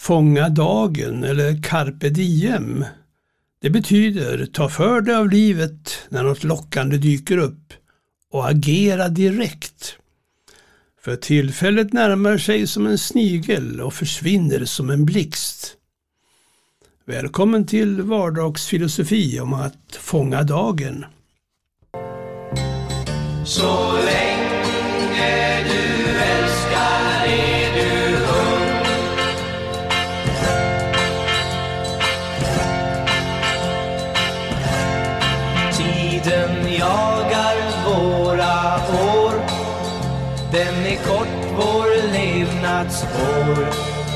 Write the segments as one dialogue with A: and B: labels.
A: Fånga dagen eller carpe diem. Det betyder ta för dig av livet när något lockande dyker upp och agera direkt. För tillfället närmar sig som en snigel och försvinner som en blixt. Välkommen till vardagsfilosofi om att fånga dagen.
B: Så Tiden jagar våra år. Den är kort vår levnadsår.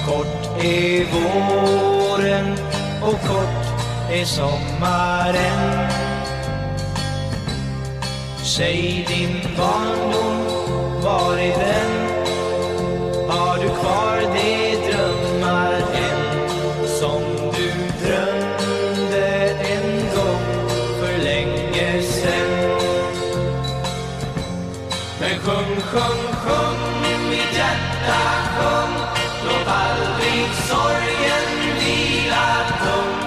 B: Kort är våren och kort är sommaren. Säg din barndom, var är den? Men sjung, sjung, sjung, mitt hjärta sjung. Låt aldrig sorgen vila tung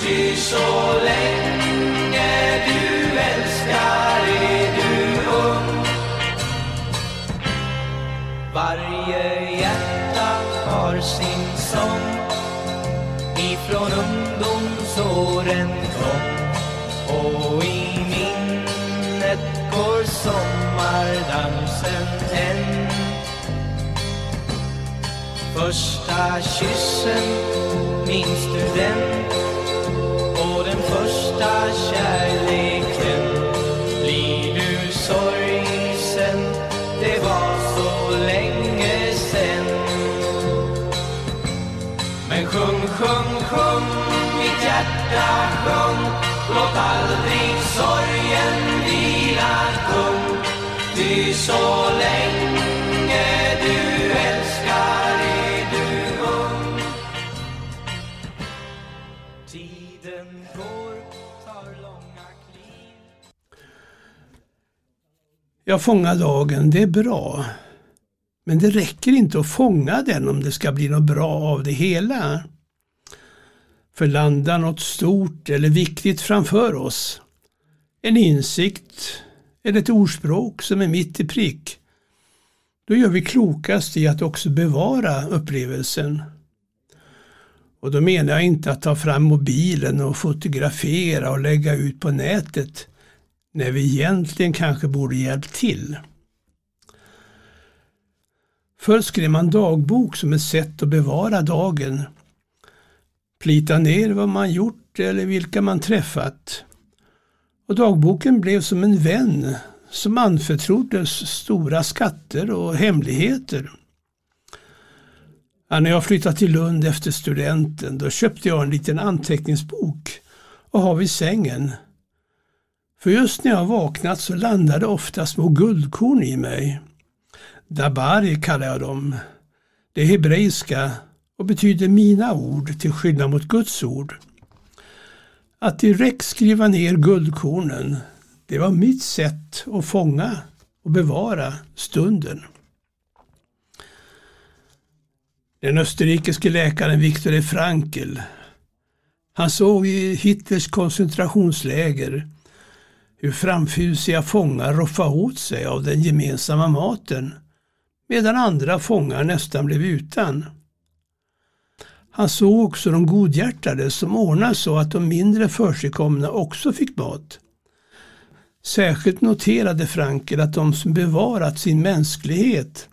B: Ty så länge du älskar är du ung. Varje hjärta har sin sång. Ifrån ungdomsåren kom. Och i vattnet går sommardansen än Första kyssen, minns du den? Och den första kärleken Men sjung, sjung, sjung mitt hjärta sjung. Låt aldrig sorgen vila tung Ty så länge du älskar är du ung. Tiden går, tar långa kliv.
A: Jag fångar dagen, det är bra. Men det räcker inte att fånga den om det ska bli något bra av det hela. För landar något stort eller viktigt framför oss, en insikt eller ett ordspråk som är mitt i prick, då gör vi klokast i att också bevara upplevelsen. Och då menar jag inte att ta fram mobilen och fotografera och lägga ut på nätet när vi egentligen kanske borde hjälpt till. Förr skrev man dagbok som ett sätt att bevara dagen. Plita ner vad man gjort eller vilka man träffat. Och dagboken blev som en vän som anförtroddes stora skatter och hemligheter. Ja, när jag flyttade till Lund efter studenten då köpte jag en liten anteckningsbok och har vid sängen. För just när jag vaknat så landade ofta små guldkorn i mig. Dabari kallar jag dem. Det är hebreiska och betyder mina ord till skillnad mot Guds ord. Att direkt skriva ner guldkornen, det var mitt sätt att fånga och bevara stunden. Den österrikiske läkaren Viktor E. Frankl, han såg i Hitlers koncentrationsläger hur framfusiga fångar roffade åt sig av den gemensamma maten medan andra fångar nästan blev utan. Han såg också de godhjärtade som ordnade så att de mindre försigkomna också fick mat. Särskilt noterade Frankel att de som bevarat sin mänsklighet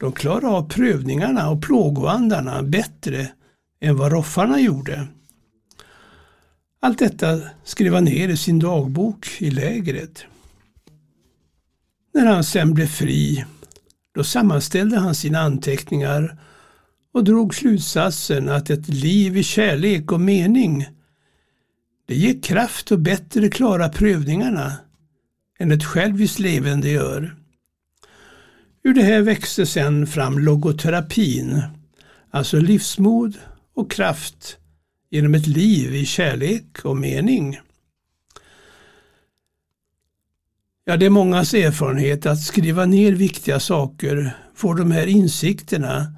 A: de klarade av prövningarna och plågoandarna bättre än vad roffarna gjorde. Allt detta skrev han ner i sin dagbok i lägret. När han sen blev fri, då sammanställde han sina anteckningar och drog slutsatsen att ett liv i kärlek och mening, det ger kraft och bättre klara prövningarna än ett själviskt levande gör. Ur det här växte sedan fram logoterapin, alltså livsmod och kraft genom ett liv i kärlek och mening. Ja, det är mångas erfarenhet att skriva ner viktiga saker får de här insikterna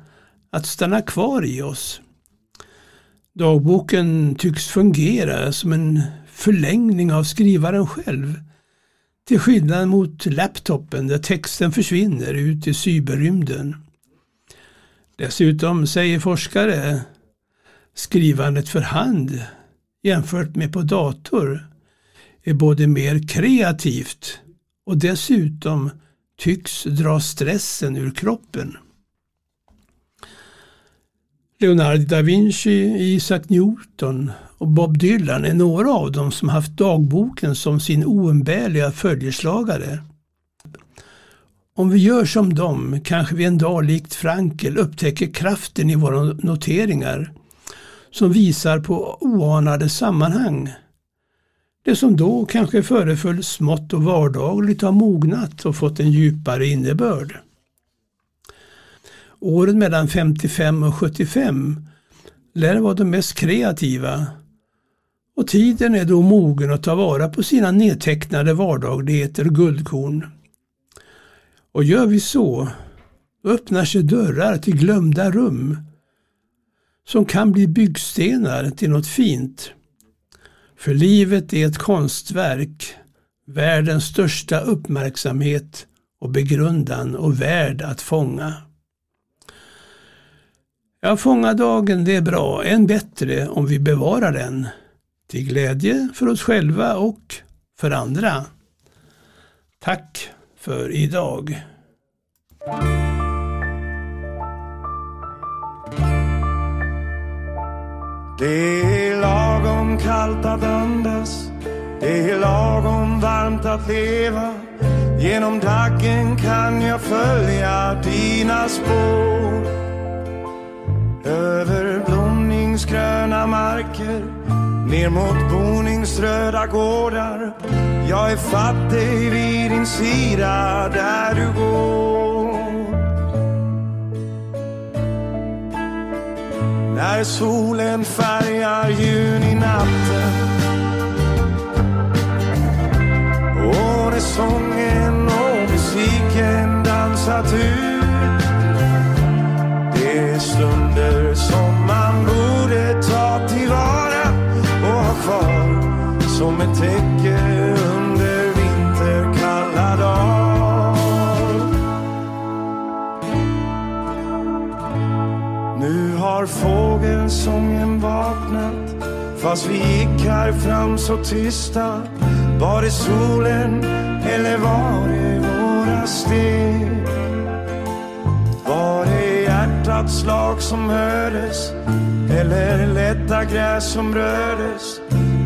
A: att stanna kvar i oss. Dagboken tycks fungera som en förlängning av skrivaren själv. Till skillnad mot laptopen där texten försvinner ut i cyberrymden. Dessutom säger forskare skrivandet för hand jämfört med på dator är både mer kreativt och dessutom tycks dra stressen ur kroppen. Leonardo da Vinci, Isaac Newton och Bob Dylan är några av dem som haft dagboken som sin oumbärliga följeslagare. Om vi gör som dem kanske vi en dag likt Frankel upptäcker kraften i våra noteringar som visar på oanade sammanhang. Det som då kanske föreföll smått och vardagligt har mognat och fått en djupare innebörd. Åren mellan 55 och 75 lär vara de mest kreativa och tiden är då mogen att ta vara på sina nedtecknade vardagligheter och guldkorn. Och gör vi så, då öppnar sig dörrar till glömda rum som kan bli byggstenar till något fint. För livet är ett konstverk, världens största uppmärksamhet och begrundan och värd att fånga. Ja, fånga dagen det är bra, än bättre om vi bevarar den. Till glädje för oss själva och för andra. Tack för idag.
C: Det är lagom kallt att andas. Det är lagom varmt att leva. Genom dagen kan jag följa dina spår. Över blomningsgröna marker Ner mot boningsröda gårdar. Jag är fattig vid din sida där du går. När solen färgar stunder som man borde ta tillvara och ha kvar som ett täcke under vinterkalla dagar Nu har fågelsången vaknat Fast vi gick här fram så tysta Var det solen eller var det våra steg? Hjärtats slag som hördes? Eller lätta gräs som rördes?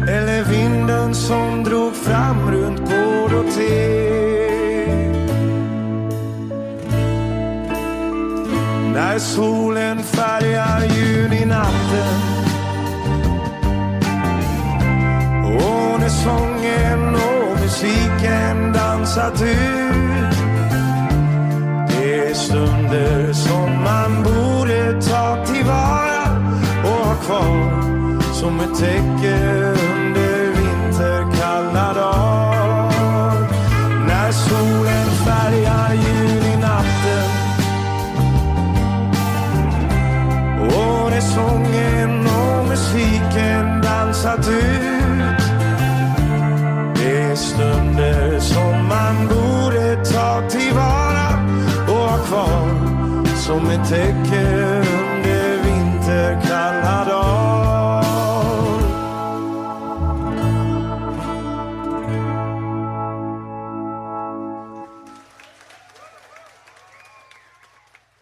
C: Eller vinden som drog fram runt gård och te När solen färgar juninatten Och när sången och musiken dansat ut ett täcke under vinterkalla dagar När solen färgar juninatten och när sången och musiken dansat ut. Det är stunder som man borde ta tillvara och ha kvar som ett täcke